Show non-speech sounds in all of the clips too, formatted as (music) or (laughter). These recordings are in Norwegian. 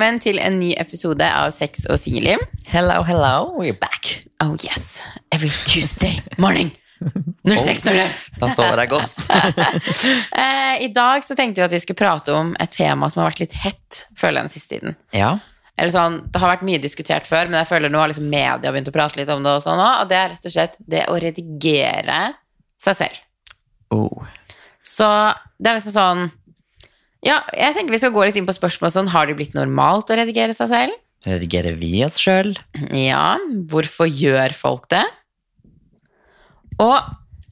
Velkommen til en ny episode av Sex og singelliv. Hello, hello, we're back. Oh yes, every Tuesday morning. 06.00. Da sover jeg godt. (laughs) Eh, I dag så tenkte vi at vi skulle prate om et tema som har vært litt hett, føler jeg, den siste tiden. Ja. Eller sånn, Det har vært mye diskutert før, men jeg føler nå har liksom media begynt å prate litt om det. Og sånn også, og det er rett og slett det å redigere seg selv. Oh. Så det er liksom sånn Ja, jeg tenker vi skal gå litt inn på spørsmål sånn Har det blitt normalt å redigere seg selv? Redigerer vi oss sjøl? Ja, hvorfor gjør folk det? Og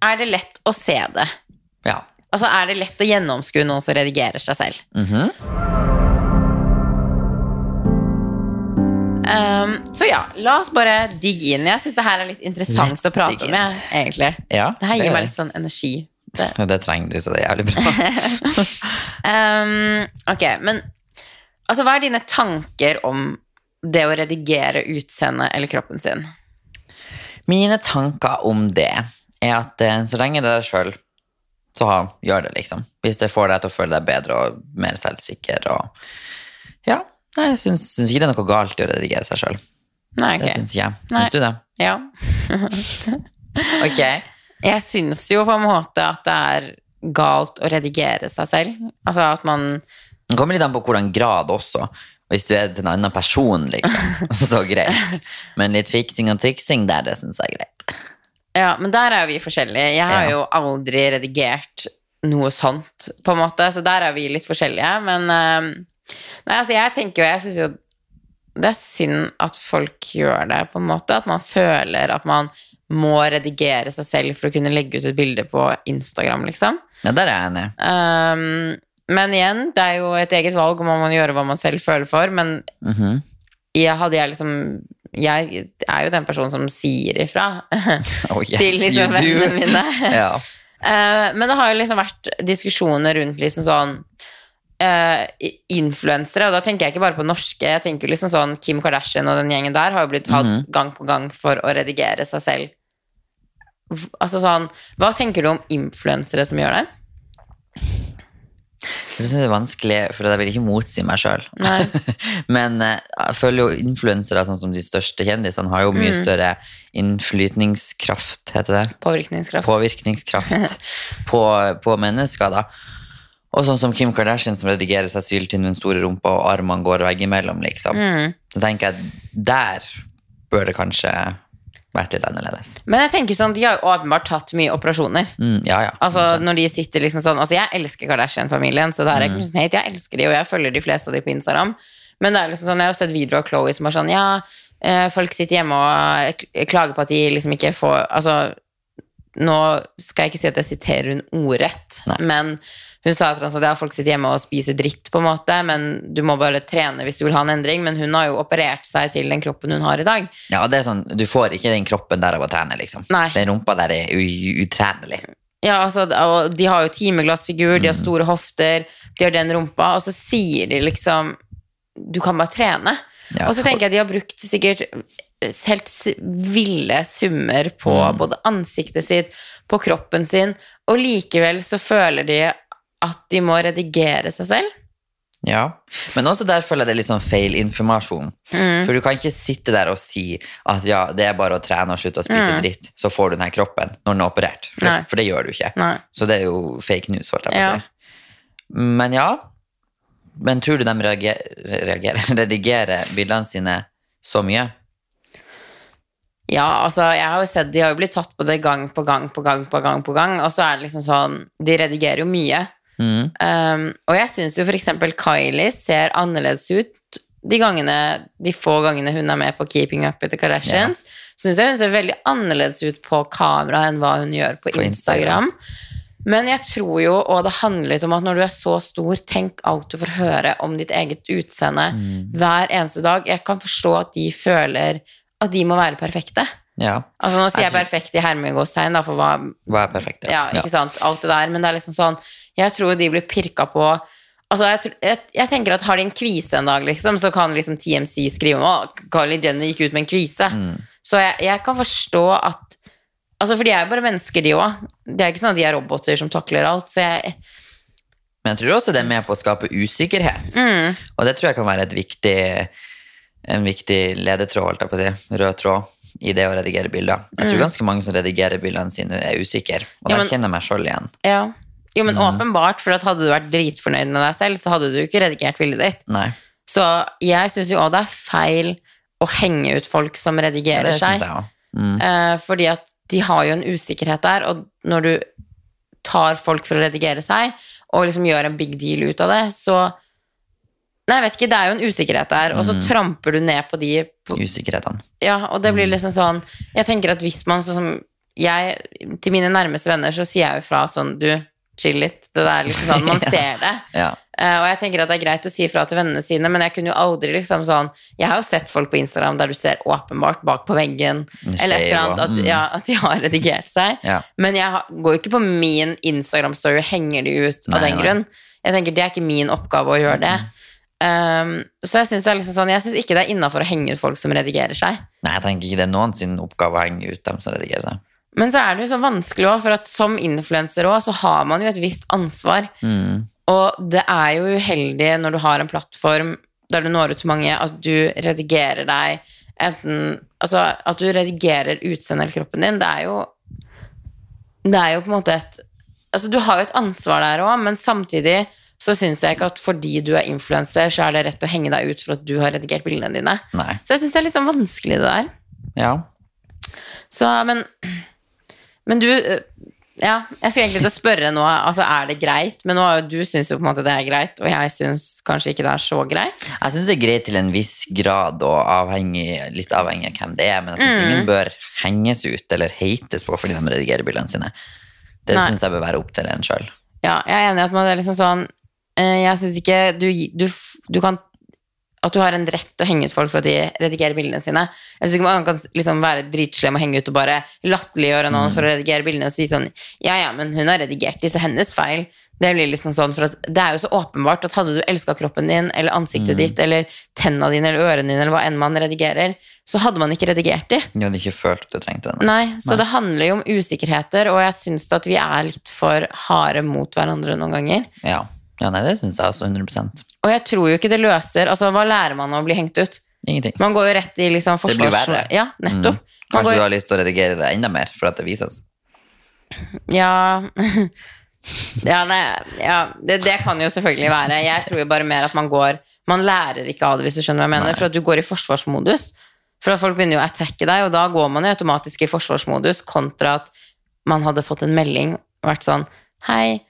er det lett å se det? Ja. Altså, er det lett å gjennomskue noen som redigerer seg selv? Mhm. Um, så ja, la oss bare digge inn. Jeg syns det her er litt interessant Let's å prate med. egentlig. ja Det her gir det meg litt sånn energi. Det. det. trenger du, så det er jævlig bra. Um, (laughs) ok, men altså, hva er dine tanker om det å redigere utseendet eller kroppen sin? Mine tanker om det er at eh, så lenge det er deg sjøl, så ha, gjør det, liksom. Hvis det får deg til å føle deg bedre og mer selvsikker og Ja. Nei, jeg syns, syns ikke det er noe galt i å redigere seg sjøl. Okay. Det syns jeg. Nei. Syns du det? Ja. (laughs) Ok. Jeg syns jo på en måte at det er galt å redigere seg selv. Altså at man Det kommer litt an på hvordan grad også. Hvis du er til en annen person, liksom, (laughs) så greit. Men litt fiksing og triksing der, det syns jeg er greit. Ja, men der er jo vi forskjellige. Jeg har Ja. jo aldri redigert noe sånt, på en måte, så der er vi litt forskjellige. Men eh, Nei, altså, jeg tenker jo Jeg syns jo det er synd at folk gjør det, på en måte. At man føler at man må redigere seg selv for å kunne legge ut et bilde på Instagram, liksom. Ja, der er jeg enig. Um, men igjen, det er jo et eget valg om man må gjøre hva man selv føler for, men Mhm. jeg hadde jeg liksom Jeg er jo den personen som sier ifra (laughs) Oh, yes, til liksom vennene mine. (laughs) Ja. uh, men det har jo liksom vært diskusjoner rundt liksom sånn uh, influensere, og da tenker jeg ikke bare på norske. Jeg tenker liksom sånn Kim Kardashian og den gjengen der har jo blitt tatt Mhm. gang på gang for å redigere seg selv. Altså sånn, Hva tenker du om influensere som gjør det? Jeg synes det er vanskelig, for jeg vil ikke motsi meg sjøl. (laughs) Men eh, jeg føler jo influensere, sånn som de største kjendisene, har jo mye Mm. større innflytningskraft, heter det. Påvirkningskraft. Påvirkningskraft (laughs) på, på mennesker, da. Og sånn som Kim Kardashian som redigerer seg syltynn med den store rumpa, og armene går veggimellom, liksom. Mm. Så tenker jeg der bør det kanskje vært litt annerledes. Men jeg tenker sånn, de har jo åpenbart tatt mye operasjoner. Mm, ja, ja. Altså når de sitter liksom sånn Altså jeg elsker Kardashian-familien, så det er ikke mm. sånn. Jeg elsker de, og jeg følger de fleste av de på Instagram. Men det er liksom sånn, jeg har sett videoer av Chloé som er sånn Ja, eh, folk sitter hjemme og klager på at de liksom ikke får Altså, nå skal jeg ikke si at jeg siterer hun ordrett, Nei. men hun sa at ja, folk sitter hjemme og spiser dritt, på en måte, men du må bare trene hvis du vil ha en endring. Men hun har jo operert seg til den kroppen hun har i dag. ja, det er sånn, Du får ikke den kroppen der av å trene, liksom. Nei. Den rumpa der er utrenelig. Ja, altså, og de har jo timeglassfigur, de har store hofter, de har den rumpa, og så sier de liksom Du kan bare trene. Ja, og så tenker jeg de har brukt sikkert helt ville summer på både ansiktet sitt, på kroppen sin, og likevel så føler de at de må redigere seg selv. Ja, men også der føler jeg det er litt sånn feil informasjon. Mm. For du kan ikke sitte der og si at ja, det er bare å trene og slutte å spise dritt, så får du den her kroppen når den er operert. For, Mm. Det, for det gjør du ikke. Nei. Så det er jo fake news, holdt jeg på å si. Men ja. Men tror du de reagerer, reagerer, (laughs) redigerer bildene sine så mye? Ja, altså, jeg har jo sett De har jo blitt tatt på det gang på gang på gang på gang, på gang og så er det liksom sånn De redigerer jo mye. Mm. Um, og jeg syns jo f.eks. Kylie ser annerledes ut de, gangene, de få gangene hun er med på Keeping Up with the Kardashians. Syns jeg hun ser veldig annerledes ut på kamera enn hva hun gjør på, På Instagram. Instagram. Men jeg tror jo, og det handler litt om at når du er så stor, tenk alt du får høre om ditt eget utseende hver eneste dag. Jeg kan forstå at de føler at de må være perfekte. Ja. Altså Nå sier jeg Jeg perfekt i hermegåstegn, da, for hva Hva er perfekt? ja, ja ikke sant, alt det der, men det er liksom sånn Jeg tror de blir pirka på Altså, jeg, jeg, jeg tenker at har de en kvise en dag, liksom, så kan liksom TMC skrive om at Carly Jenner gikk ut med en kvise. Så jeg, jeg kan forstå at Altså, for de er jo bare mennesker, de òg. Det er ikke sånn at de er roboter som takler alt. Så jeg, Men jeg tror også det er med på å skape usikkerhet. Mm. Og det tror jeg kan være et viktig, en viktig ledetråd, holdt jeg på å si, rød tråd, i det å redigere bilder. Jeg tror ganske mange som redigerer bildene sine, er usikre. Og Mm. Ja, der kjenner jeg meg sjøl igjen. Ja. Jo, men Mm. åpenbart, for hadde du vært dritfornøyd med deg selv, så hadde du ikke redigert bildet ditt. Nei, Så jeg syns jo òg det er feil å henge ut folk som ja, redigerer det synes seg. Mm. Eh, fordi at de har jo en usikkerhet der, og når du tar folk for å redigere seg, og liksom gjør en big deal ut av det, så Nei, jeg vet ikke, det er jo en usikkerhet der, og så Mm. tramper du ned på de på, Usikkerhetene. Ja, og det blir Mm. liksom sånn Jeg tenker at hvis man sånn som jeg, Til mine nærmeste venner så sier jeg jo fra sånn Du, chill litt. Det der liksom sånn Man (laughs) Ja. ser det. Ja. Uh, og jeg tenker at det er greit å si fra til vennene sine, men jeg kunne jo aldri liksom sånn Jeg har jo sett folk på Instagram der du ser åpenbart bak på veggen, eller et eller annet, at, Mm. ja, at de har redigert seg. Ja. Men jeg går jo ikke på min Instagram-story og henger de ut av den nei. grunn. Jeg tenker Det er ikke min oppgave å gjøre det. Um, så jeg syns liksom sånn ikke det er innafor å henge ut folk som redigerer seg. Nei, jeg tenker ikke det er noen sin oppgave å henge ut dem som redigerer seg. Men så er det jo så vanskelig òg, for at som influenser òg, så har man jo et visst ansvar. Mm. Og det er jo uheldig når du har en plattform der du når ut til mange, at du redigerer deg enten Altså at du redigerer utseendet eller kroppen din, det er jo Det er jo på en måte et Altså du har jo et ansvar der òg, men samtidig så syns jeg ikke at fordi du er influenser, så er det rett å henge deg ut for at du har redigert bildene dine. Nei. Så jeg syns det er litt sånn vanskelig, det der. Ja. Så, men Men du øh, Ja, jeg skulle egentlig til å spørre nå, altså er det greit? Men nå, du syns jo på en måte det er greit, og jeg syns kanskje ikke det er så greit. Jeg syns det er greit til en viss grad, og avhengig, litt avhengig av hvem det er, men jeg syns Mm. ingen bør henges ut eller hates på fordi de redigerer bildene sine. Det syns jeg bør være opp til en sjøl. Ja, jeg er enig i at man er liksom sånn eh, Jeg syns ikke du, du, du kan At du har en rett til å henge ut folk for at de redigerer bildene sine. Jeg synes ikke man kan liksom være dritslem og henge ut og bare latterliggjøre noen for å redigere bildene og si sånn Ja, ja, men hun har redigert disse, hennes feil. Det blir liksom sånn, for at det er jo så åpenbart at hadde du elska kroppen din eller ansiktet ditt eller tenna dine eller ørene dine eller hva enn man redigerer, så hadde man ikke redigert de. Du hadde ikke følt at du trengte den. Nei, så det handler jo om usikkerheter, og jeg syns at vi er litt for harde mot hverandre noen ganger. Ja. Ja, nei, det syns jeg også 100 Og jeg tror jo ikke det løser Altså, hva lærer man av å bli hengt ut? Ingenting. Man går jo rett i liksom forsvars... Det blir verre. Ja, nettopp. Mm. Kanskje går, du har lyst til å redigere det enda mer for at det vises. Ja (laughs) Ja, nei, ja det, det kan jo selvfølgelig være. Jeg tror jo bare mer at man går Man lærer ikke av det, hvis du skjønner hva jeg mener. Nei. For at du går i forsvarsmodus. For at folk begynner jo å attacke deg, og da går man jo automatisk i forsvarsmodus kontra at man hadde fått en melding og vært sånn Hei.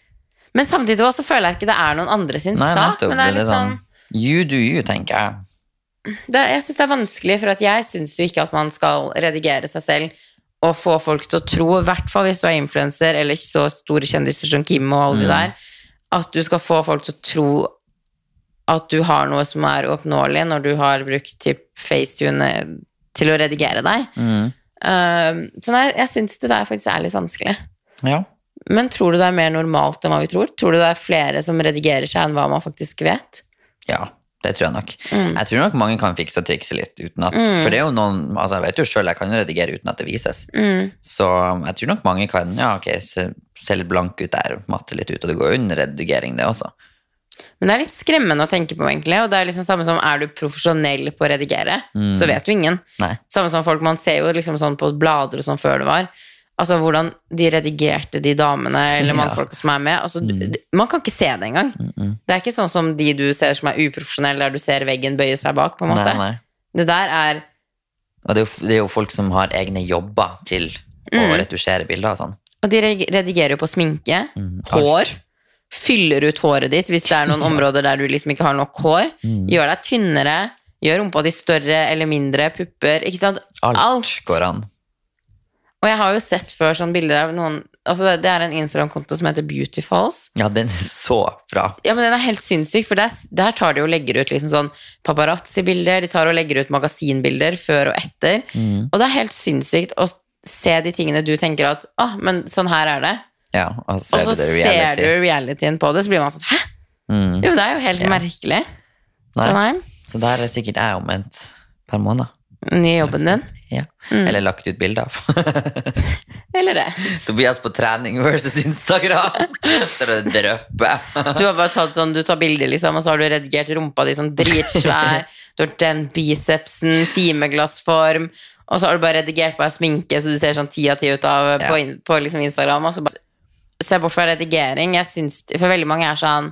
Men samtidig også føler jeg ikke det er noen andre sin Nei, sak. nettopp. Men det er litt sånn You do you, tenker jeg. det, jeg syns det er vanskelig, for jeg syns jo ikke at man skal redigere seg selv og få folk til å tro, i hvert fall hvis du er influenser eller ikke så store kjendiser som Kim og alle de Mm. der, at du skal få folk til å tro at du har noe som er oppnåelig, når du har brukt typ FaceTune til å redigere deg. Mm. Uh, så nei, jeg syns det der faktisk er litt vanskelig. Ja. Men tror du det er mer normalt enn hva vi tror? Tror du det er flere som redigerer seg enn hva man faktisk vet? ja, det tror jeg nok. Mm. Jeg tror nok mange kan fikse og trikse litt uten at For det er jo noen altså Jeg vet jo sjøl, jeg kan jo redigere uten at det vises. Mm. Så jeg tror nok mange kan ja, ok, se, se litt blank ut der, matte litt ut, og det går jo under redigering, det også. Men det er litt skremmende å tenke på, egentlig. Og det er liksom samme som er du profesjonell på å redigere, så vet jo ingen. Nei. Samme som folk, Man ser jo liksom sånn på blader og sånn før det var. Altså hvordan de redigerte de damene eller. Mm. mannfolka som er med. Altså, mm. Man kan ikke se det engang. Det er ikke sånn som de du ser som er uprofesjonelle, der du ser veggen bøye seg bak. på en måte. Nei, nei. Det der er Og det er, jo, det er jo folk som har egne jobber til å Mm. retusjere bilder og sånn. Og de redigerer jo på sminke, Mm, hår. Fyller ut håret ditt hvis det er noen (laughs) områder der du liksom ikke har nok hår. Mm. Gjør deg tynnere. Gjør rumpa di større eller mindre. Pupper. Ikke sant? Alt, går an. Og jeg har jo sett før sånn bilder av noen Altså det- er en Instagram-konto som heter Beautyfalls. Ja, den er så bra. Ja, men den er helt sinnssyk, for der, der tar de og legger ut liksom sånn paparazzi-bilder. De tar og legger ut magasinbilder før og etter. Mm. Og det er helt sinnssykt å se de tingene du tenker at Å, men sånn her er det. Ja, og så Og ser så du det ser du realityen på det, så blir man sånn Hæ? Mm. Jo, det er jo helt Ja. merkelig. Nei. Så der er sikkert jeg om et par måneder. Nye jobben din. Ja. Mm. Eller lagt ut bilder av. (laughs) Eller det. Tobias på trening versus Instagram. Så det drypper. Du har bare tatt sånn, du tar bilder, liksom, og så har du redigert rumpa di sånn dritsvær. Du har den bicepsen, timeglassform, og så har du bare redigert på deg sminke, så du ser sånn ti av ti ut av på, Ja. på, på liksom Instagram. Og så bare Se bort fra redigering. Jeg synes, for veldig mange er sånn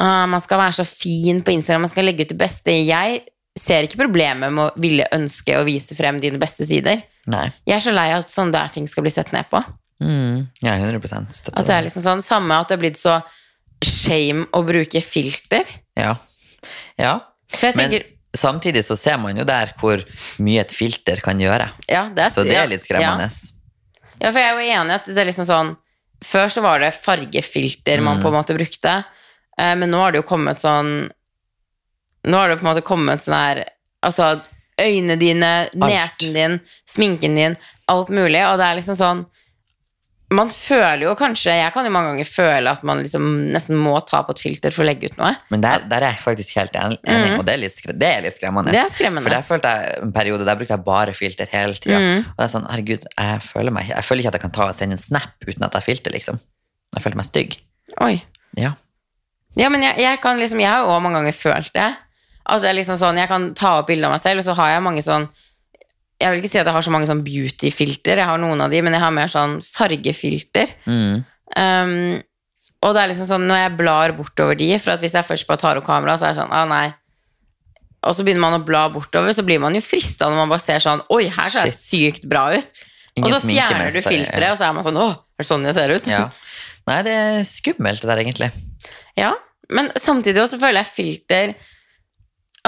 «Ah, Man skal være så fin på Instagram, man skal legge ut det beste. Jeg ser ikke problemet med å ville ønske å vise frem dine beste sider. Nei. Jeg er så lei av at sånne der ting skal bli sett ned på. Mm. Ja, 100 støtter At det er liksom sånn, Samme at det er blitt så shame å bruke filter. Ja. ja. For jeg Men tenker, samtidig så ser man jo der hvor mye et filter kan gjøre. ja, det er, Så det er litt skremmende. Ja. ja, for jeg er jo enig at det er liksom sånn Før så var det fargefilter man Mm. på en måte brukte, eh, men nå har det jo kommet sånn Nå har det på en måte kommet sånn her Altså øynene dine, nesen din, sminken din, alt mulig, og det er liksom sånn man føler jo kanskje Jeg kan jo mange ganger føle at man liksom nesten må ta på et filter for å legge ut noe. Men der, der er jeg faktisk helt enig, enig, og det er litt, skre- det er litt skremmende. Mm. Det er skremmende. For der følte jeg en periode der brukte jeg bare filter hele tida. Mm. Og det er sånn, herregud, jeg føler, meg, jeg føler ikke at jeg kan ta og sende en snap uten at jeg filter, liksom. Jeg føler meg stygg. Oi. Ja. Ja, men jeg, jeg kan liksom Jeg har jo også mange ganger følt det. Det er liksom sånn, Jeg kan ta opp bilder av meg selv, og så har jeg mange sånn Jeg vil ikke si at jeg har så mange sånn beauty-filter, jeg har noen av de, men jeg har mer sånn fargefilter. Mm. Um, og det er liksom sånn når jeg blar bortover de, for at hvis jeg først bare tar opp kamera, så er det sånn ah, nei. Og så begynner man å bla bortover, så blir man jo frista når man bare ser sånn Oi, her ser jeg sykt bra ut. Ingen og så fjerner du filteret, og så er man sånn Å, er det sånn jeg ser ut? Ja. Nei, det er skummelt det der, egentlig. Ja, men samtidig også føler jeg filter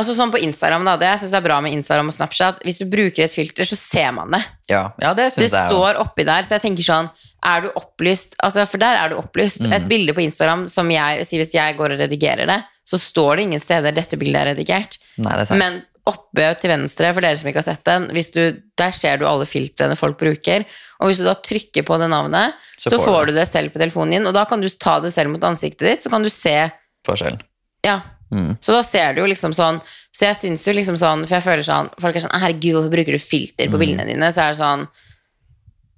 Altså sånn på Instagram da, det jeg synes det er bra med Instagram og Snapchat Hvis du bruker et filter, så ser man det Ja, ja det Det jeg Det står oppi der, så jeg tenker sånn Er du opplyst? Altså, for der er du opplyst Mm. Et bilde på Instagram som jeg sier Hvis jeg går og redigerer det Så står det ingen steder dette bildet er redigert Nei, det er sant. Men oppe til venstre, for dere som ikke har sett den du, Der ser du alle filtrene folk bruker Og hvis du da trykker på det navnet Så Så, får du du det selv på telefonen din Og da kan du ta det selv mot ansiktet ditt Så kan du se Forskjellen. ja. Mm. Så da ser du jo liksom sånn Så jeg syns jo liksom sånn For jeg føler sånn Folk er sånn Herregud, hvorfor bruker du filter Mm. på bildene dine? Så er det sånn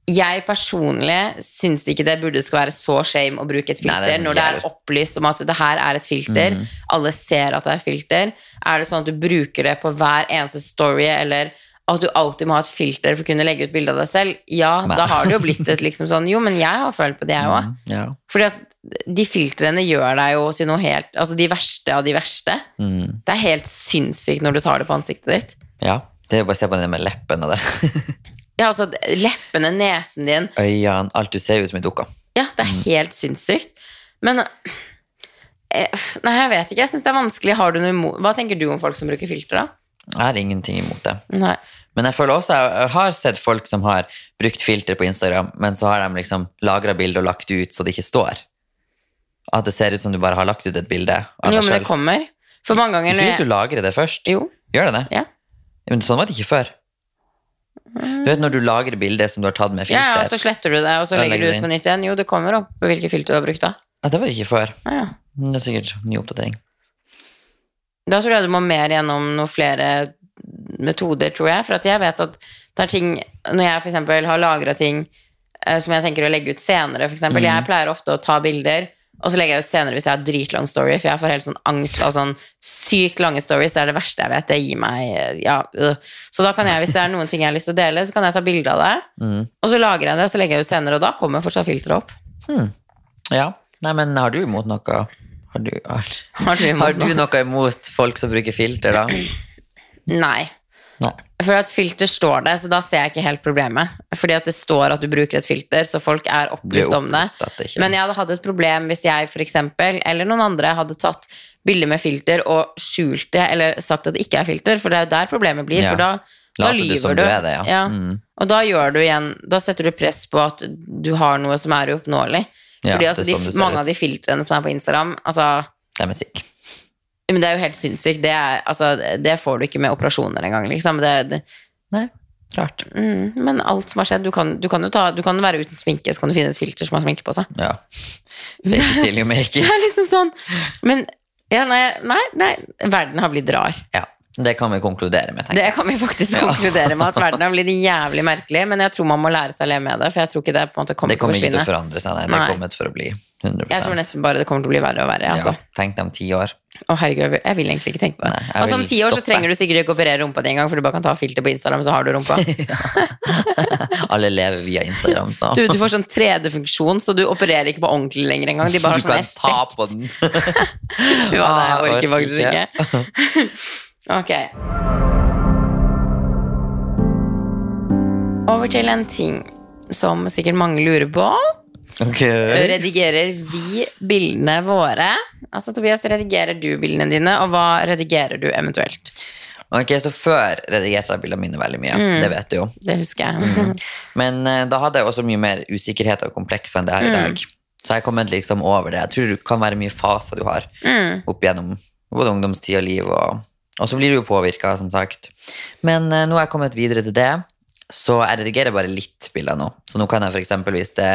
Jeg personlig syns ikke det burde skal være så shame å bruke et Nei, filter det er når det er opplyst om at det her er et filter. Mm. Alle ser at det er filter. Er det sånn at du bruker det på hver eneste story, eller at du alltid må ha et filter for å kunne legge ut bilde av deg selv? Ja, Nei. da har det jo (laughs) blitt et liksom sånn Jo, men jeg har følt på det, jeg òg. Mm, Ja. Fordi at de filtrene gjør deg jo til noe helt Altså de verste av de verste. Mm. Det er helt sinnssykt når du tar det på ansiktet ditt. ja. Det er jo bare å se på det med leppen og det. (laughs) Ja, altså leppene, nesen din Øynene, alt du ser ut som i dukka. Ja, det er helt sinnssykt. Men eh, Nei, jeg vet ikke. Jeg syns det er vanskelig. Hva tenker du om folk som bruker filter, da? Jeg har ingenting imot det. Nei. Men jeg føler også, jeg har sett folk som har brukt filter på Instagram, men så har de liksom lagra bildet og lagt ut så det ikke står. At det ser ut som du bare har lagt ut et bilde Jo, men det kommer. For mange ganger Ikke hvis du lagrer det først. Jo. Gjør det det? Ja. Men sånn var det ikke før. Du vet når du lagrer bildet som du har tatt med Ja, ja, og så sletter du det, og så legger du ut på nytt igjen. Jo, det kommer opp hvilke filter du har brukt, da. Ja, det var det ikke før. Ja, ja. Det er sikkert ny oppdatering. Da tror jeg du må mer gjennom noen flere metoder, tror jeg. For at jeg vet at det er ting Når jeg eksempel har lagra ting eh, som jeg tenker å legge ut senere, for eksempel. Jeg pleier ofte å ta bilder, og så legger jeg ut senere hvis jeg har dritlang story, for jeg får helt sånn angst av sånn sykt lange stories. Det er det verste jeg vet. Det gir meg eh, Ja. øh. Så da kan jeg, hvis det er noen ting jeg har lyst til å dele, så kan jeg ta bilde av det, Mm. og så lagrer jeg det, og så legger jeg ut senere, og da kommer fortsatt filteret opp. Ja. Nei, men har du imot noe Har du, har, (laughs) Har du har du noe? imot folk som bruker filter, da? Nei. Nei. For at filter står det, så da ser jeg ikke helt problemet. Fordi at det står at du bruker et filter, så folk er opplyst om det. det Men jeg hadde hatt et problem hvis jeg for eksempel, eller noen andre, hadde tatt bilder med filter og skjult det, eller sagt at det ikke er filter, for det er jo der problemet blir. Ja. For da, da lyver du. du det, ja. Mm. Og da gjør du igjen Da setter du press på at du har noe som er uoppnåelig. Fordi det altså, de, sånn det mange ut. av de filtrene som er på Instagram, altså Det er musikk. men det er jo helt sinnssykt. Det, er, altså, det får du ikke med operasjoner engang. Liksom. Det, det, Nei, rart. mm, men alt som har skjedd Du kan, du kan jo ta, du kan være uten sminke, så kan du finne et filter som har sminke på seg. Ja. (laughs) Fake it till you make Det it. er liksom sånn Men ja, nei, nei, nei, verden har blitt rar. Ja. Det kan vi konkludere med. Det kan vi faktisk (laughs) konkludere med, at verden har blitt jævlig merkelig. Men jeg tror man må lære seg å leve med det, for jeg tror ikke det på en måte kommer Det til å kommer ikke til å forandre seg, nei. Det Nei. er kommet for å bli 100%. Jeg tror nesten bare det kommer til å bli verre og verre. Altså. ja. Tenk deg om ti år. Å herregud, jeg vil- egentlig ikke tenke på det. Nei, altså Om ti år så trenger du sikkert ikke operere rumpa di engang, for du bare kan ta filter på Instagram, så har du rumpa. (laughs) Alle lever via Instagram, så Du, du får sånn 3D-funksjon, så du opererer ikke på ordentlig lenger engang. De bare du har sånn kan ta på den. (laughs) Fy faen, Ah, jeg orker orker faktisk ikke. Ok. Over til en ting som sikkert mange lurer på. Ok. Redigerer vi bildene våre? Altså, Tobias, redigerer du bildene dine, og hva redigerer du eventuelt? Ok, så før redigerte jeg bildene mine veldig mye. Mm. Det vet du jo. Det husker jeg. Men uh, da hadde jeg også mye mer usikkerhet og kompleks enn det her i Mm. dag. Så jeg kom kommet liksom over det. Jeg tror det kan være mye faser du har Mm. opp gjennom både ungdomstid og liv. Og, og så blir du jo påvirka, som sagt. Men eh, nå har jeg kommet videre til det. Så jeg redigerer bare litt bilder nå. Så nå kan jeg eksempel, hvis det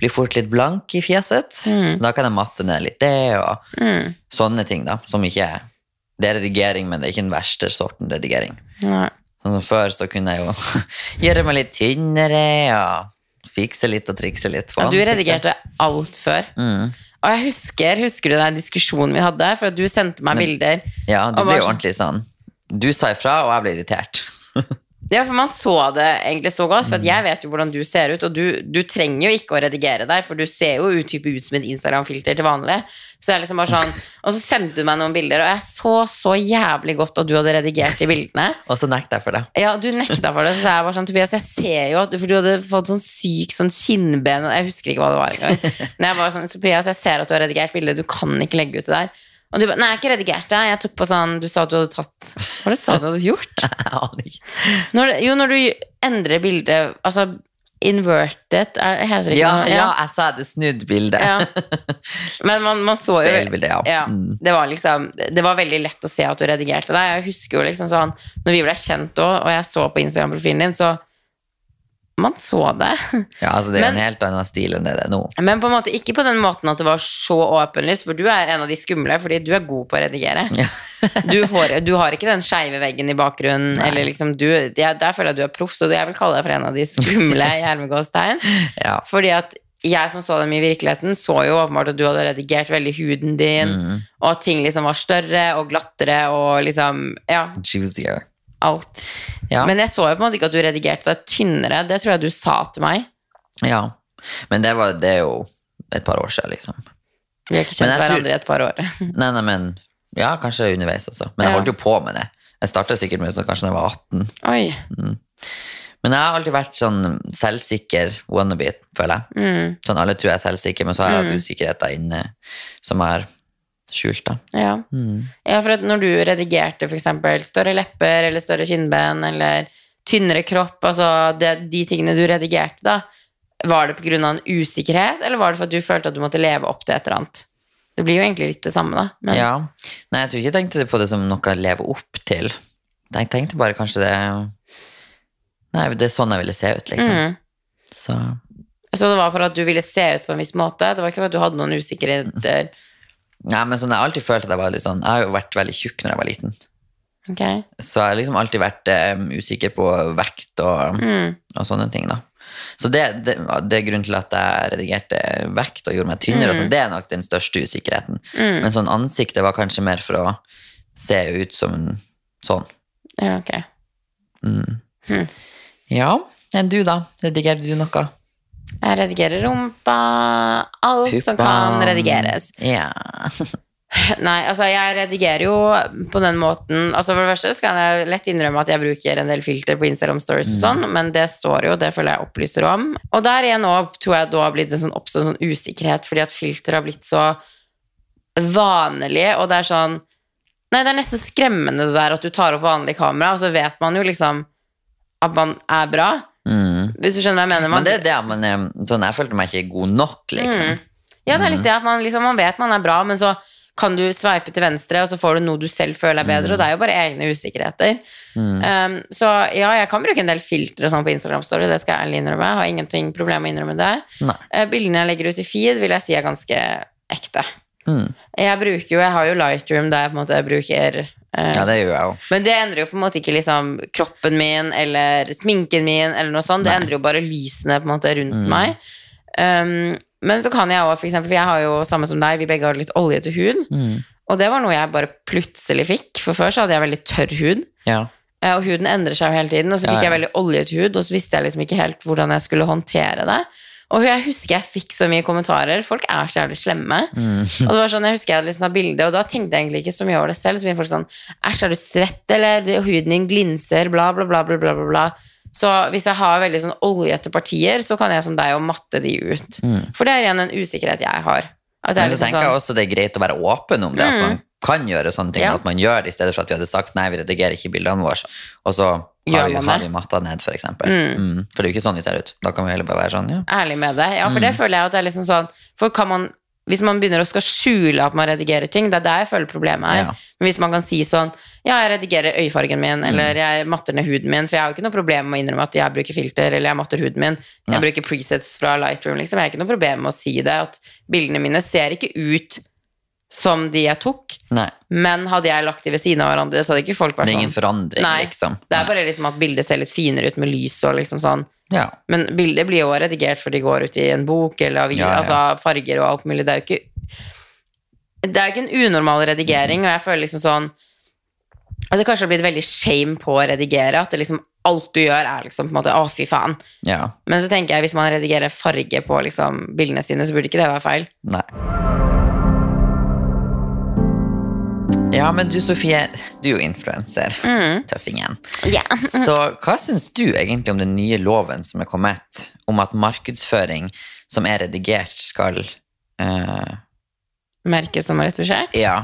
blir fort litt blank i fjeset, så da kan jeg matte ned litt det, og Mm. sånne ting, da. Som ikke er Det er redigering, men det er ikke den verste sorten redigering. Nei. Sånn som før, så kunne jeg jo (laughs) gjøre meg litt tynnere og fikse litt og trikse litt. Ja, du redigerte alt før. Mm. Og jeg husker, husker du den diskusjonen vi hadde? For at du sendte meg bilder. Ja, det ble jo sånn- ordentlig sånn. Du sa ifra, og jeg ble irritert. (laughs) Ja, for man så det egentlig så godt, for Mm. jeg vet jo hvordan du ser ut, og du, du trenger jo ikke å redigere deg, for du ser jo ut, ut som et Instagram-filter til vanlig. Så jeg liksom bare sånn, (laughs) Og så sendte du meg noen bilder, og jeg så så jævlig godt at du hadde redigert de bildene. (laughs) Og så nekta jeg for det. Ja, du nekta for det, så jeg var sånn, Tobias, jeg ser jo at du, for du hadde fått sånn syk sånn kinnben, jeg husker ikke hva det var engang. (laughs) Men jeg var sånn, Tobias, jeg ser at du har redigert bildet, du kan ikke legge ut det der. Og du bare nei, jeg har ikke redigert det, jeg tok på sånn, du sa at du hadde tatt, hva var det du sa du hadde gjort? (laughs) Jeg aner ikke. Når, jo, når du endrer bildet Altså inverted er, heter det ikke Ja, noe? ja, jeg sa det snudd bilde. Ja. Men man, man så jo ja. ja, Mm. det, var liksom, det var veldig lett å se at du redigerte deg. Jeg husker jo liksom sånn Når vi ble kjent òg, og jeg så på Instagram-profilen din, så Man så det. Ja, altså Det er Men- en helt annen stil enn det det er nå. Men på en måte ikke på den måten at det var så åpenlyst, for du er en av de skumle, fordi du er god på å redigere. Ja. (laughs) Du, får, du har ikke den skeive veggen i bakgrunnen, Nei. eller liksom du, jeg, Der føler jeg at du er proff, så jeg vil kalle deg for en av de skumle (laughs) i. Ja. Fordi at jeg som så dem i virkeligheten, så jo åpenbart at du hadde redigert veldig huden din, Mm. og at ting liksom var større og glattere og liksom Ja, Juicier. Alt. Ja. Men jeg så jo på en måte ikke at du redigerte deg tynnere. Det tror jeg du sa til meg. ja. Men det, var, det er jo et par år siden, liksom. Vi har ikke kjent hverandre tror- i et par år. (laughs) Nei, nei, men Ja, kanskje underveis også. Men jeg Ja. holdt jo på med det. Jeg starta sikkert med det kanskje da jeg var 18. Oi. Men jeg har alltid vært sånn selvsikker wannabe, føler jeg. Mm, Sånn alle tror jeg er selvsikker, men så har jeg hatt usikkerheter inne som har skjult. da. ja. Mm. ja, for når du redigerte eksempel større lepper eller større kinnben eller tynnere kropp, altså det, de tingene du redigerte da, var det av en usikkerhet, eller var det for at du følte at du måtte leve opp til et eller annet? Det blir jo egentlig litt det samme, da. Men, Ja. Nei, jeg tror ikke jeg tenkte på det som noe jeg lever opp til. Jeg tenkte bare kanskje det Nei, det er sånn jeg ville se ut, liksom. Mm. Så Så det var for at du ville se ut på en viss måte? Det var ikke for at du hadde noen usikkerheter? Nei, men sånn, jeg har alltid følt at jeg var litt sånn Jeg har jo vært veldig tjukk når jeg var liten. Okay. Så jeg har liksom alltid vært um, usikker på vekt og, Mm. og sånne ting, da. Så det, det, det er grunnen til at jeg redigerte vekt og gjorde meg tynnere. sånn. Det er nok den største usikkerheten. Mm. Men sånn ansiktet var kanskje mer for å se ut som sånn. Ja, ok. Mm. Hmm. Ja, enn du, da? Redigerte du noe? Jeg redigerer rumpa, alt som kan redigeres. Ja. (laughs) Nei, altså jeg redigerer jo på den måten Altså For det første så kan jeg lett innrømme at jeg bruker en del filter på Instagram Stories og sånn, men det står jo, det føler jeg opplyser om. Og der igjen òg tror jeg da har blitt en sånn oppstått sånn usikkerhet fordi at filter har blitt så vanlig, og det er sånn Nei, det er nesten skremmende det der at du tar opp vanlig kamera, og så vet man jo liksom at man er bra. Mm. Hvis du skjønner hva jeg mener? Man, Men det det er man sånn, Jeg følte meg ikke god nok, liksom. Ja, det er litt det at man, liksom, man vet man er bra, men så kan du sveipe til venstre, og så får du noe du selv føler er bedre, og det er jo bare egne usikkerheter. Um, så ja, jeg kan bruke en del filtre sånn på Instagram Story, det skal jeg ærlig innrømme. Jeg har ingenting problem med å innrømme det. Eh, bildene jeg legger ut i feed, vil jeg si er ganske ekte. Mm. Jeg bruker jo, jeg har jo Lightroom der jeg på en måte bruker Ja, det gjør jeg òg. Men det endrer jo på en måte ikke liksom kroppen min eller sminken min eller noe sånt. Det Nei. endrer jo bare lysene på en måte rundt Mm. meg. Um, men så kan jeg òg, for eksempel, for jeg har jo samme som deg, vi begge har litt oljete hud. Mm. Og det var noe jeg bare plutselig fikk, for før så hadde jeg veldig tørr hud. Ja. Eh, Og huden endrer seg jo hele tiden, og så Ja, fikk ja. jeg veldig oljete hud, og så visste jeg liksom ikke helt hvordan jeg skulle håndtere det. Og jeg husker jeg fikk så mye kommentarer. Folk er så jævlig slemme. Mm. Og det var sånn, Jeg husker jeg hadde liksom et bilde, og da tenkte jeg egentlig ikke så mye over det selv. Så mye folk sånn Æsj, er du svett, eller? Huden din glinser, bla, bla, bla, bla, bla, bla. Så hvis jeg har veldig sånn oljete partier, så kan jeg som deg jo matte de ut. For det er igjen en usikkerhet jeg har. Mm. Men så liksom tenker jeg sånn, også det er greit å være åpen om det. At man kan gjøre sånne ting, Ja. at man gjør det i stedet for at vi hadde sagt nei, vi redigerer ikke bildene våre, og så Gjør har har vi matta ned, for eksempel. Mm. For det er jo ikke sånn vi ser ut. Da kan vi heller bare være sånn, ja. ærlig med det. Ja, for det føler jeg at det er liksom sånn For kan man hvis man begynner å skal skjule at man redigerer ting, det er der jeg føler problemet er. Ja. Men hvis man kan si sånn Ja, jeg redigerer øyefargen min, eller jeg matter ned huden min, for jeg har jo ikke noe problem med å innrømme at jeg bruker filter, eller jeg matter huden min. Jeg ja. bruker presets fra Lightroom, liksom. Jeg har ikke noe problem med å si det, at bildene mine ser ikke ut som de jeg tok, Nei, men hadde jeg lagt de ved siden av hverandre, så hadde ikke folk vært sånn. det er ingen sånn. forandring, Nei, liksom. Det er bare liksom at bildet ser litt finere ut med lys og liksom sånn. Ja. Men bildet blir jo redigert for de går ut i en bok eller avis, Ja, ja. altså farger og alt mulig. Det er jo ikke Det er ikke en unormal redigering, og jeg føler liksom sånn At det kanskje har blitt veldig shame på å redigere. At det liksom alt du gjør, er liksom på en måte Å, fy faen. ja. Men så tenker jeg hvis man redigerer farge på liksom bildene sine, så burde ikke det være feil. Nei. Ja, men du Sofie, du er jo influenser. Mm. Tøffingen. Yeah. (laughs) Så hva syns du egentlig om den nye loven som er kommet, om at markedsføring som er redigert, skal uh... Merkes som retusjert. Ja.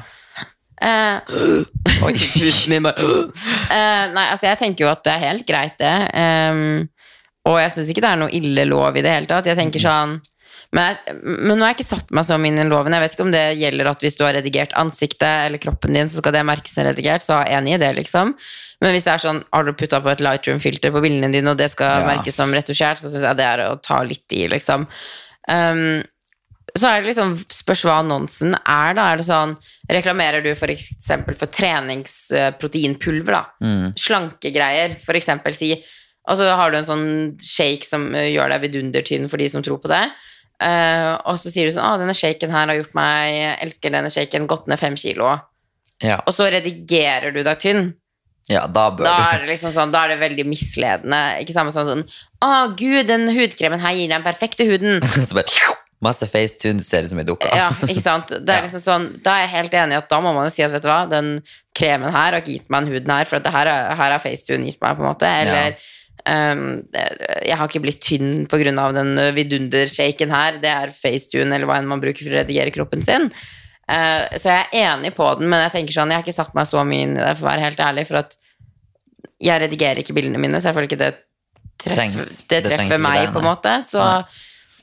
Uh, (gasps) Oi. (laughs) Bare (gasps) Eh, Nei, altså jeg tenker jo at det er helt greit det Um, Og jeg synes ikke det er noe ille lov i det hele tatt Jeg tenker sånn men, jeg, men nå har jeg ikke satt meg så inn i loven Jeg vet ikke om det gjelder at hvis du har redigert ansiktet Eller kroppen din, så skal det merkes som redigert Så er jeg enig i det liksom Men hvis det er sånn, har du puttet på et Lightroom-filter på bildene dine Og det skal Ja. merkes som retusjert Så synes jeg det er å ta litt i liksom Um, så er det liksom spørs hva annonsen er da. Er det sånn, reklamerer du for eksempel for treningsproteinpulver da? Mm. Slankegreier, for eksempel si, og så har du en sånn shake som eh, gjør deg vidundertynn for de som tror på det. Eh, og så sier du sånn, å, denne shaken her har gjort meg, jeg elsker denne shaken, gått ned fem kilo. Ja. Og så redigerer du deg tynn. ja, da bør Da er det liksom sånn, da er det veldig misledende. Ikke samme sånn sånn, å gud, den hudkremen her gir deg den perfekte huden. (laughs) Så bare Masse facetune ser ut som ei dukke. Ja, ikke sant? Det er (laughs) Ja. liksom sånn, da er jeg helt enig i at da må man jo si at vet du hva, den kremen her har ikke gitt meg den huden her, for at det her, har her har FaceTune gitt meg, på en måte. Eller det- jeg har ikke blitt tynn av den vidundershaken her. Det er FaceTune, eller hva enn man bruker for å redigere kroppen sin. Eh, så jeg er enig på den, men jeg tenker sånn, jeg har ikke satt meg så mye inn i det, for å være helt ærlig, for at jeg redigerer ikke bildene mine, så jeg føler ikke det treffer, det Det treffer meg, på en måte. Så,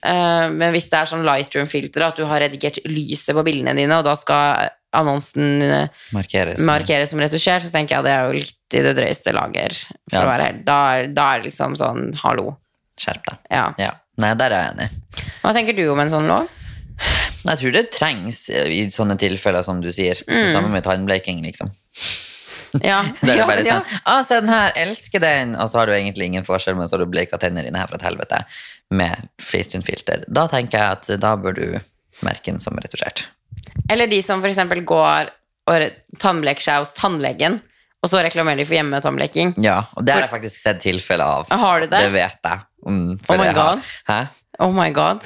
eh, men hvis det er sånn Lightroom-filter, at du har redigert lyset på bildene dine, og da skal annonsen eh, Markeres. markeres som retusjert, så tenker jeg det er jo litt i det drøyeste lager. For Ja. å være helt. Da, da er det liksom sånn hallo. Skjerp deg. Ja. Ja. Nei, der er jeg enig. Hva tenker du om en sånn lov? Jeg tror det trengs i sånne tilfeller som du sier. Mm. Det samme med tannbleking, liksom. Ja, (laughs) Det er bare ja. sånn, Å, se den her, elsker den, og så har du egentlig ingen forskjell, men så har du bleika tenner dine her fra et helvete med FaceTune-filter. Da tenker jeg at da bør du merke den som retusjert. Eller de som eksempel går og tannbleker seg hos tannlegen, og så reklamerer de for hjemmetannbleking. Ja, og det har jeg faktisk sett tilfelle av. Har du det? Det vet jeg. Mm, Oh my jeg har- God. Oh my god.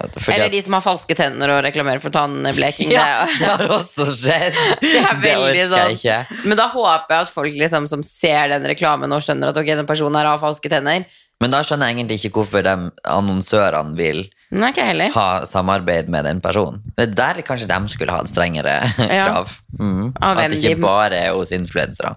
Fordi Eller de som har falske tenner og reklamerer for tannbleking. (laughs) Ja, Det det har også skjedd. (laughs) Det veldig orker jeg sånn. ikke. Men da håper jeg at folk liksom, som ser den reklamen og skjønner at ok, den personen her har falske tenner. Men da skjønner jeg egentlig ikke hvorfor de annonsørene vil Nei, ha samarbeid med den personen. Det er der kanskje de skulle hatt strengere (laughs) Ja. krav. Mm. At det ikke bare er hos influensere.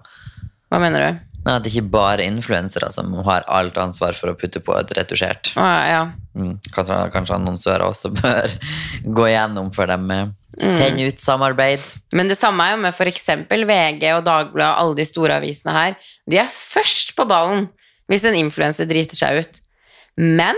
Hva mener du? Nei, At det ikke bare er influensere som har alt ansvar for å putte på et retusjert. Ah, ja. Mm. Kanskje, kanskje annonsører også bør (laughs) gå igjennom før de eh, Mm. sender ut samarbeid. Men det samme er jo med for eksempel VG og Dagbladet alle de store avisene her. De er først på ballen hvis en influenser driter seg ut. Men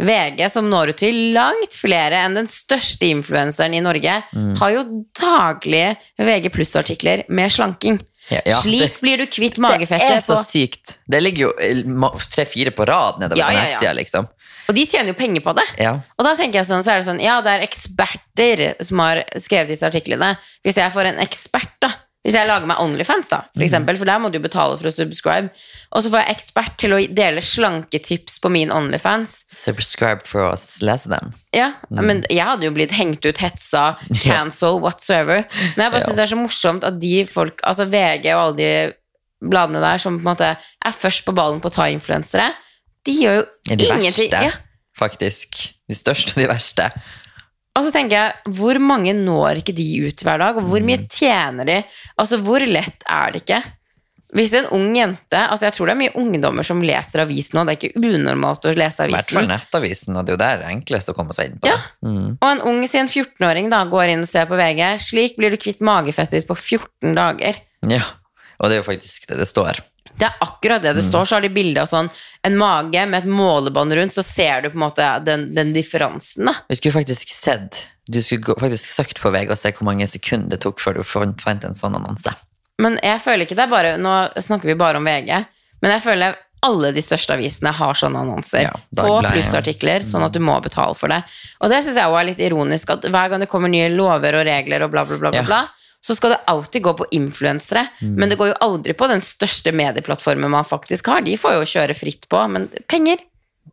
VG, som når ut til langt flere enn den største influenseren i Norge, Mm. har jo daglige VG pluss-artikler med slanking. Ja, ja, Slik det- blir du kvitt magefettet. Det er så på sykt. Det ligger jo tre-fire på rad nedover Ja, på nettsida, liksom. Og de tjener jo penger på det. Ja. Og da tenker jeg sånn, så er det sånn, ja, det er eksperter som har skrevet disse artiklene. Hvis jeg får en ekspert, da, hvis jeg lager meg Onlyfans, da, for eksempel, for der må du jo betale for å subscribe, og så får jeg ekspert til å dele slanketips på min Onlyfans. Subscribe for å lese dem. Ja, men jeg hadde jo blitt hengt ut, hetsa, (laughs) cancel, whatsoever. Men jeg bare Ja. synes det er så morsomt at de folk, altså VG og alle de bladene der som på en måte er først på ballen på å ta influensere, de gjør jo ingenting. de ingenting. verste, Ja. faktisk. De største og de verste. Og så tenker jeg, hvor mange når ikke de ut hver dag, og hvor mye Mm. tjener de? Altså, hvor lett er det ikke? Hvis en ung jente, altså jeg tror det er mye ungdommer som leser avis nå, det er ikke unormalt å lese avisen. I hvert fall avisen. Nettavisen, og det er jo der det er enklest å komme seg inn på. Ja. Mm. Og en ung, sin 14-åring da, går inn og ser på VG, slik blir du kvitt magefettet på 14 dager. ja. Og det er jo faktisk det det står. Det er akkurat det det Mm. står, så har de bilde av sånn, en mage med et målebånd rundt, så ser du på en måte den, den differansen da. Vi skulle faktisk sett Du skulle gå, faktisk søkt på VG og se hvor mange sekunder det tok før du fant en sånn annonse. Men jeg føler ikke det er bare Nå snakker vi bare om VG, men jeg føler alle de største avisene har sånne annonser Ja, på plussartikler, sånn at du må betale for det. Og det syns jeg også er litt ironisk, at hver gang det kommer nye lover og regler og bla, bla, bla, bla, Ja. Bla så skal det alltid gå på influensere, men det går jo aldri på den største medieplattformen man faktisk har. De får jo kjøre fritt på, men penger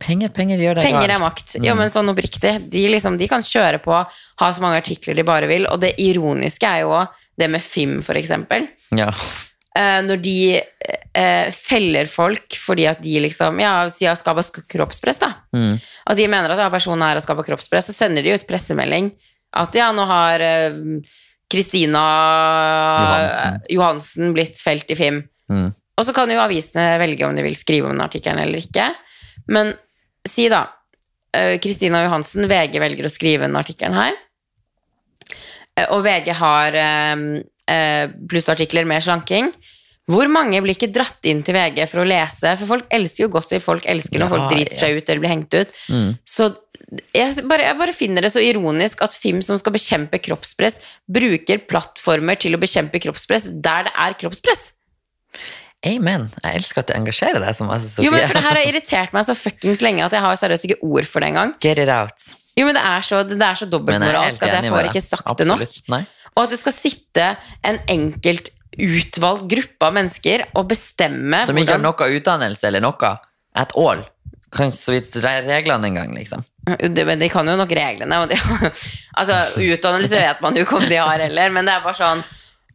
Penger, penger gjør deg Penger er makt. Ja, men sånn oppriktig. De, liksom, de kan kjøre på, ha så mange artikler de bare vil. Og det ironiske er jo det med FIM, for eksempel. Ja. Eh, når de eh, feller folk fordi at de liksom Ja, si at skaper kroppspress, da. Mm. At de mener at ja, personen her har skapa kroppspress, så sender de ut pressemelding at ja, nå har eh, Kristina Johansen. Johansen blitt felt i FIM. Mm. Og så kan jo avisene velge om de vil skrive om den artikkelen eller ikke. Men si da eh, Kristina Johansen, VG velger å skrive den artikkelen her. Eh, Og VG har eh, plussartikler med slanking. Hvor mange blir ikke dratt inn til VG for å lese? For folk elsker jo gossip, folk elsker når Ja, folk driter seg ut eller blir hengt ut. Mm. Så jeg bare, jeg bare finner det så ironisk at FIM som skal bekjempe kroppspress, bruker plattformer til å bekjempe kroppspress der det er kroppspress. Amen. Jeg elsker at det engasjerer deg så masse, Sofie. Jo, men for det her har (laughs) irritert meg så fuckings lenge at jeg har seriøst ikke ord for det engang. Get it out. Jo, men det er så, det er så dobbeltmoralsk at jeg får ikke sagt det nok. Nei. Og at det skal sitte en enkelt utvalgt gruppe av mennesker og bestemme Som ikke har noe utdannelse eller noe at all. Kan så vidt re- reglene engang, liksom. Det, men De kan jo nok reglene. Og de, (laughs) altså, utdannelse vet man jo ikke om de har heller, men det er bare sånn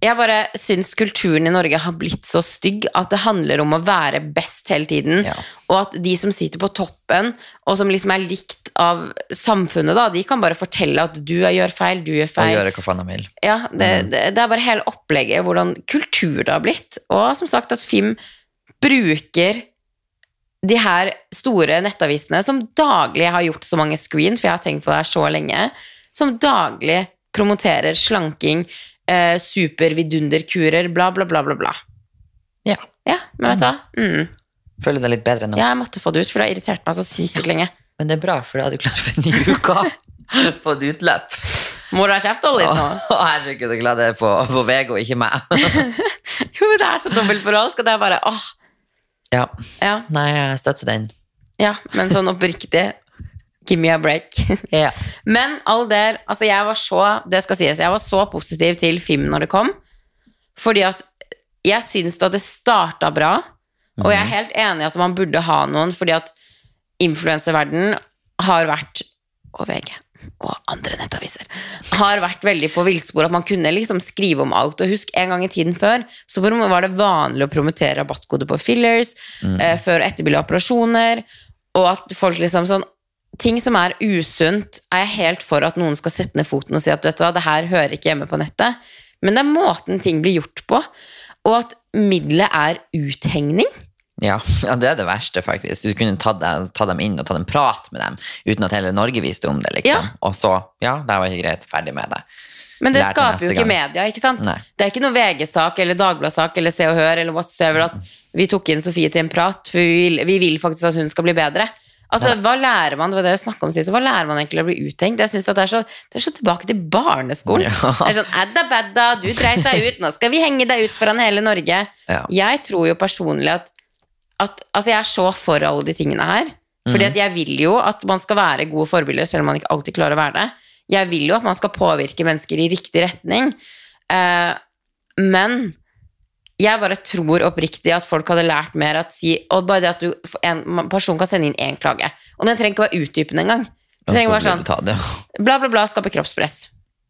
Jeg bare syns kulturen i Norge har blitt så stygg at det handler om å være best hele tiden. Ja. Og at de som sitter på toppen, og som liksom er likt av samfunnet, da, de kan bare fortelle at du gjør feil, du gjør feil. Og gjør gjøre hva faen de vil. Ja, det, Mm. det, det er bare hele opplegget, hvordan kultur det har blitt. Og som sagt at Fim bruker de her store nettavisene som daglig har gjort så mange screen, for jeg har tenkt på det her så lenge, som daglig promoterer slanking, eh, supervidunderkurer, bla, bla, bla, bla, bla. Ja. Ja, men vet du hva? Mm. Føler deg litt bedre nå. Jeg måtte få det ut, for det har irritert meg så sinnssykt lenge. Men det er bra, for da er du klar for en ny uke. (laughs) Fått utløp. Må du ha kjefta litt nå. Å, herregud, er glad det er på, på VG og ikke meg. (laughs) Jo, det er så dobbeltmoralsk, og det er bare åh. Ja. Ja, Nei, jeg støtter den. ja, men sånn oppriktig. Give me a break. Ja. (laughs) Men all der, altså jeg var så Det skal sies, jeg var så positiv til film når det kom. Fordi at jeg syns at det starta bra. Og jeg er helt enig i at man burde ha noen, fordi at influenserverdenen har vært Og VG og andre nettaviser har vært veldig på villspor. At man kunne liksom skrive om alt. Og husk, en gang i tiden før så var det vanlig å promotere rabattkode på fillers eh, før og etterbilde operasjoner. Og at folk liksom sånn Ting som er usunt, er jeg helt for at noen skal sette ned foten og si at vet du hva, det her hører ikke hjemme på nettet. Men det er måten ting blir gjort på. Og at middelet er uthengning. Ja, (laughs) ja, det er det verste, faktisk. Du kunne tatt, tatt dem inn og tatt en prat med dem uten at hele Norge visste om det, liksom. Ja. Og så, ja, det var ikke greit, ferdig med det. Men det Lær skaper jo ikke gang. media, ikke sant? Nei. Det er ikke noe VG-sak eller Dagbladet-sak eller Se og Hør eller whatsoever at vi tok inn Sofie til en prat, for vi vil, vi vil faktisk at hun skal bli bedre. Altså, hva lærer man det var det jeg om sist, hva lærer man egentlig å bli uttenkt? Jeg synes at det er, så, det er så tilbake til barneskolen. Ja. Det er sånn, Edda bedda, du dreit deg ut, nå skal vi henge deg ut foran hele Norge. Ja. Jeg tror jo personlig at, at Altså, jeg er så for alle de tingene her. Fordi Mhm. at jeg vil jo at man skal være gode forbilder, selv om man ikke alltid klarer å være det. Jeg vil jo at man skal påvirke mennesker i riktig retning. Eh, men jeg bare tror oppriktig at folk hadde lært mer at si Og bare det at du, en person kan sende inn én klage. Og den trenger ikke å være utdypende engang. Den trenger bare sånn bla, bla, bla, skaper kroppspress.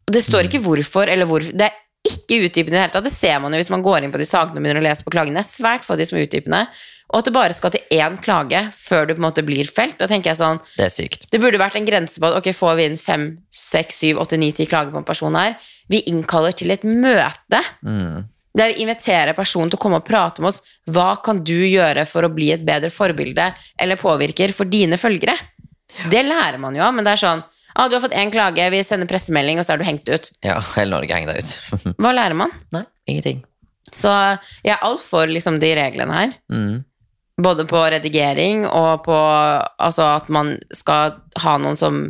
Og det står ikke hvorfor eller hvorfor. Det er ikke utdypende i det hele tatt. Det ser man jo hvis man går inn på de sakene og begynner å lese på klagene. Det er svært få de som er utdypende. Og at det bare skal til én klage før du på en måte blir felt. Da tenker jeg sånn Det er sykt. Det burde vært en grense på at ok, får vi inn fem, seks, syv, åtte, ni, ti klager på en person her. Vi innkaller til et møte. Mm. Der vi inviterer personen til å komme og prate med oss. Hva kan du gjøre for å bli et bedre forbilde eller påvirker for dine følgere? Det lærer man jo av, men det er sånn ah, Du har fått én klage, vi sender pressemelding, og så er du hengt ut. Ja, hele Norge henger deg ut. (laughs) Hva lærer man? Nei, ingenting. Så jeg er alt for liksom, de reglene her. Mm. Både på redigering og på altså, at man skal ha noen som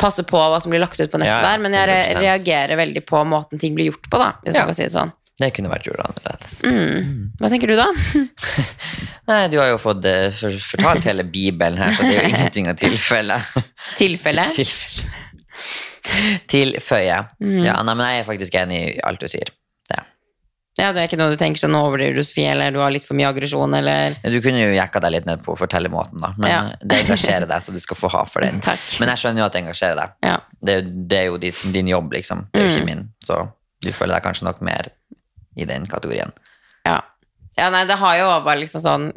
passer på hva som blir lagt ut på nettet Ja, der, men jeg re 100%. reagerer veldig på måten ting blir gjort på, da, hvis Ja. man kan si det sånn. Det kunne vært gjort annerledes. Mm. Hva tenker du da? (laughs) Nei, du har jo fått eh, for, fortalt hele Bibelen her, så det er jo (laughs) ingenting av. Tilfelle? (laughs) Tilfelle. Tilføye. Mm. Ja, nei, men jeg er faktisk enig i alt du sier. Det. Ja, det er ikke noe du tenker sånn overdriver du, Sofie, eller du har litt for mye aggresjon, eller Du kunne jo jekka deg litt ned på fortellermåten, da, men Ja. det engasjerer deg, så du skal få ha for den. (laughs) Takk. Men jeg skjønner jo at det engasjerer deg. Ja. Det, er jo- det er jo din, din jobb, liksom. Det er jo Mm. ikke min. Så du føler deg kanskje nok mer i den kategorien. Ja. ja, nei, det har jo bare liksom sånn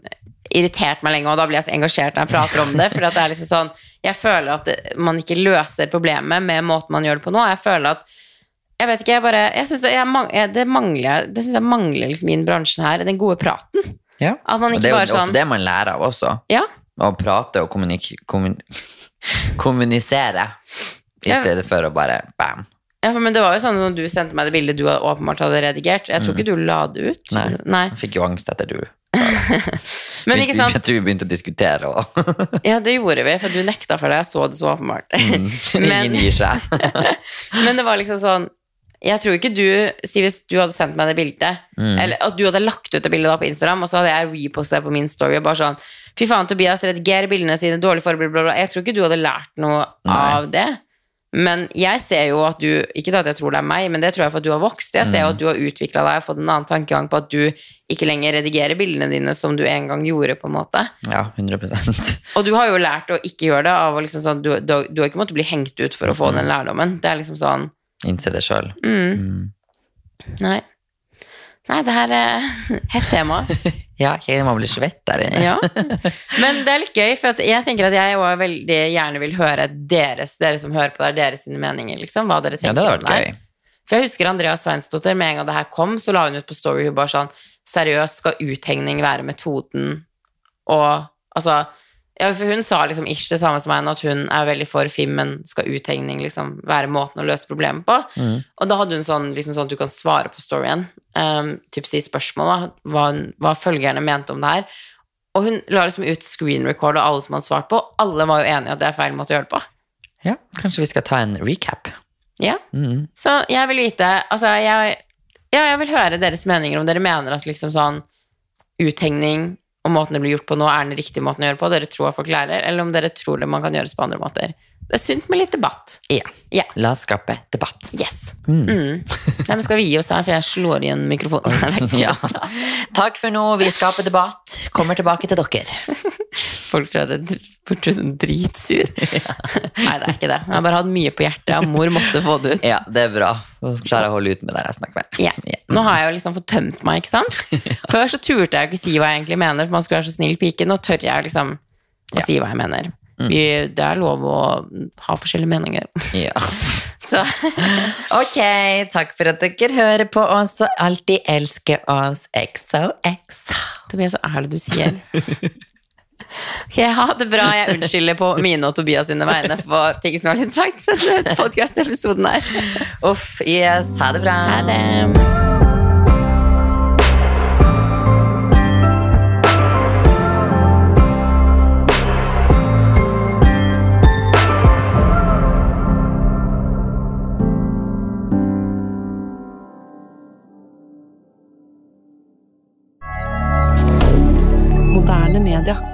irritert meg lenge, og da blir jeg så engasjert når jeg prater om det, for det er liksom sånn Jeg føler at det, man ikke løser problemet med måten man gjør det på nå. Jeg føler at Jeg vet ikke, jeg bare Jeg synes det, jeg, mang- det mangler Det synes jeg mangler liksom i den bransjen her, den gode praten. Ja. At man Og det er jo bare ofte sånn det man lærer av også. Ja, Å prate og kommunik kommun (laughs) kommunisere. I Ja. stedet for å bare bam. ja for, men det var jo sånn som du sendte meg det bildet du åpenbart hadde redigert. Jeg tror ikke du la det ut. Nei. Nei. Jeg fikk jo angst etter du. (laughs) Men ikke sant? Jeg tror vi begynte å diskutere òg. (laughs) Ja, det gjorde vi, for du nekta for det. Jeg så det så åpenbart. Men- ingen gir seg. Men det var liksom sånn Jeg tror ikke du Si hvis du hadde sendt meg det bildet, Mm. eller at du hadde lagt ut det bildet da på Instagram, og så hadde jeg repostet det på min story og bare sånn Fy faen, Tobias redigerer bildene sine, dårlig forbilde, bla, bla. Jeg tror ikke du hadde lært noe Nei. av det. Men jeg ser jo at du Ikke at jeg tror det er meg, men det tror jeg for at du har vokst. Jeg ser Mm. jo at du har utvikla deg og fått en annen tankegang på at du ikke lenger redigerer bildene dine som du en gang gjorde, på en måte. Ja, 100% Og du har jo lært å ikke gjøre det av liksom sånn Du, du, du har ikke måttet bli hengt ut for å få den lærdommen. Det er liksom sånn Innse det sjøl. mm. Nei. Nei, det her er (laughs) hett tema. (laughs) Ja, jeg må bli svett der inne. Ja. (laughs) Men det er litt gøy, for jeg tenker at jeg også veldig gjerne vil høre deres, dere som hører på der, deres sine meninger, liksom. Hva dere Ja, tenker det hadde vært det gøy. For jeg husker Andrea Sveinsdotter, med en gang det her kom, så la hun ut på Story hun bare sånn Seriøst, skal uthengning være metoden? Og altså ja, for Hun sa liksom ikke det samme som meg, at hun er veldig for film, men skal uthengning liksom være måten å løse problemet på? Mm. Og da hadde hun sånn, liksom sånn at du kan svare på storyen. Um, typ si spørsmål, da, hva, hun- hva følgerne mente om det her. Og hun la liksom ut screen record og alle som hadde svart på, og alle var jo enige at det er feil måte å gjøre det på. Ja, kanskje vi skal ta en recap. Ja. Mm. Så jeg vil vite Altså, jeg, ja, jeg vil høre deres meninger om dere mener at liksom sånn uthengning og måten det blir gjort på nå, er den riktige måten å gjøre på. Dere tror at folk lærer, eller om dere tror det man kan gjøres på andre måter. Det er sunt med litt debatt. Ja. Ja. La oss skape debatt. Yes. Mm. Nei, men skal vi gi oss her, for jeg slår igjen mikrofonen. (laughs) Ja. Takk for nå. Vi skaper debatt. Kommer tilbake til dere. Folk tror jeg er sånn dritsur. (laughs) Nei, det er ikke det. Jeg har bare hatt mye på hjertet, og mor måtte få det ut. Ja, det er bra. Klarer jeg å holde ut med det jeg snakker med. Ja. Nå har jeg jo liksom fått tømt meg, ikke sant? (laughs) Før så turte jeg ikke si hva jeg egentlig mener, for man skulle være så snill pike. Nå tør jeg liksom å Ja. si hva jeg mener. Vi, det er lov å ha forskjellige meninger. (laughs) Ja. Så Ok, takk for at dere hører på oss og alltid elsker oss. XOXO. Tobias, hva er det du sier? Ok, ha det bra. Jeg unnskylder på mine og Tobias sine vegne for ting som var litt sagt i (laughs) denne podkast-episoden her. Uff. Yes. Ha det bra. Ha det. moderne media.